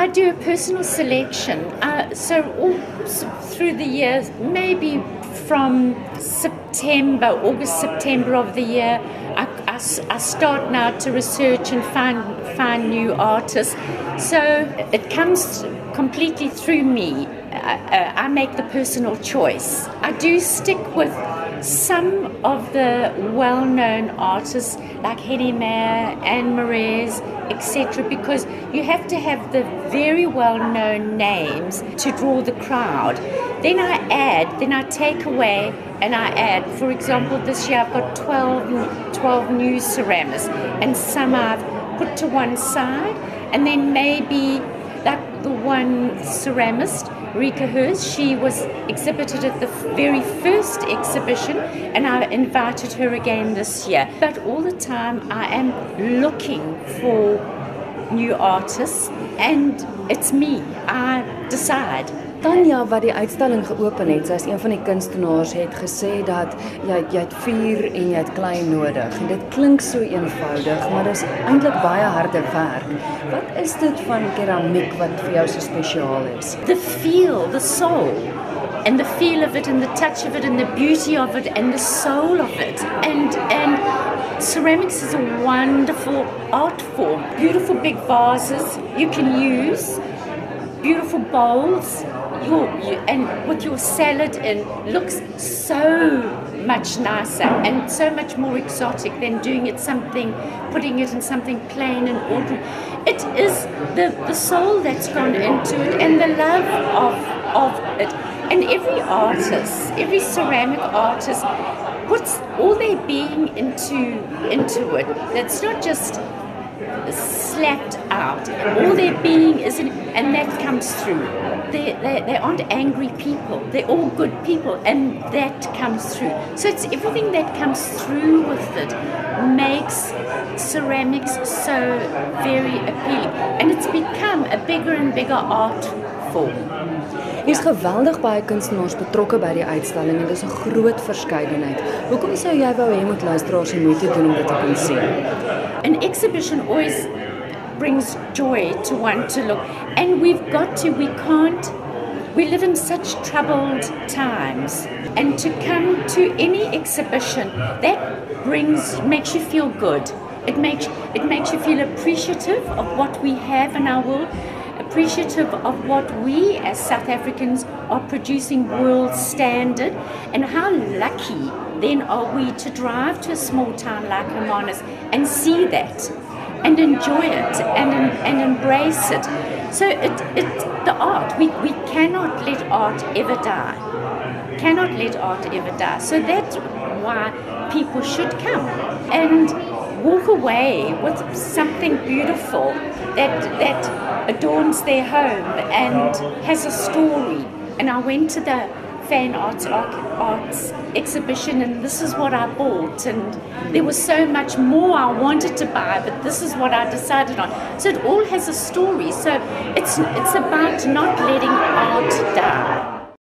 I do a personal selection. Uh, so all through the years, maybe from September, August, September of the year, I, I, I, start now to research and find find new artists. So it comes completely through me. I, uh, I make the personal choice. I do stick with some of the well-known artists like Hedy Mayer, Anne Marais, etc., because you have to have the very well-known names to draw the crowd. Then I add, then I take away and I add. For example, this year I've got 12, 12 new ceramics, and some I've put to one side, and then maybe like the one ceramist Rika Herbst. She was exhibited at the very first exhibition, and I invited her again this year. But all the time, I am looking for new artists, and it's me. I decide. Tanya wat die uitstalling geopen het, sy is een van die kunstenaars het gesê dat jy jy het vuur en jy het klei nodig. En dit klink so eenvoudig, maar dit is eintlik baie harde werk. Wat is dit van keramiek wat vir jou so spesiaal is? The feel, the soul. And the feel of it and the touch of it and the beauty of it and the soul of it. And and ceramics is a wonderful art form. Beautiful big vases you can use. Beautiful bowls your, you, and with your salad in looks so much nicer and so much more exotic than doing it something, putting it in something plain and ordinary. It is the, the soul that's gone into it and the love of, of it. And every artist, every ceramic artist puts all their being into into it. That's not just slapped out. All their being is in, and that comes through. They, they, they aren't angry people. They're all good people, and that comes through. So it's everything that comes through with it makes ceramics so very appealing, bigger art form. Hier's ja. geweldig baie kunstenaars betrokke by die uitstalling en dis 'n groot verskeidenheid. Hoekom sou jy wou hê moet luisteraars die moeite doen om dit te kan sien? An exhibition always brings joy to one to look and we've got to we can't we live in such troubled times and to come to any exhibition that brings makes you feel good it makes it makes you feel appreciative of what we have in our world appreciative of what we as South Africans are producing world standard and how lucky then are we to drive to a small town like Hermanus and see that and enjoy it and, and embrace it. So it, it, the art, we, we cannot let art ever die. Cannot let art ever die. So that's why people should come and walk away with something beautiful that that adorns their home and has a story. And I went to the FynArts arts exhibition and this is what I bought. And there was so much more I wanted to buy but this is what I decided on. So it all has a story. So it's it's about not letting art die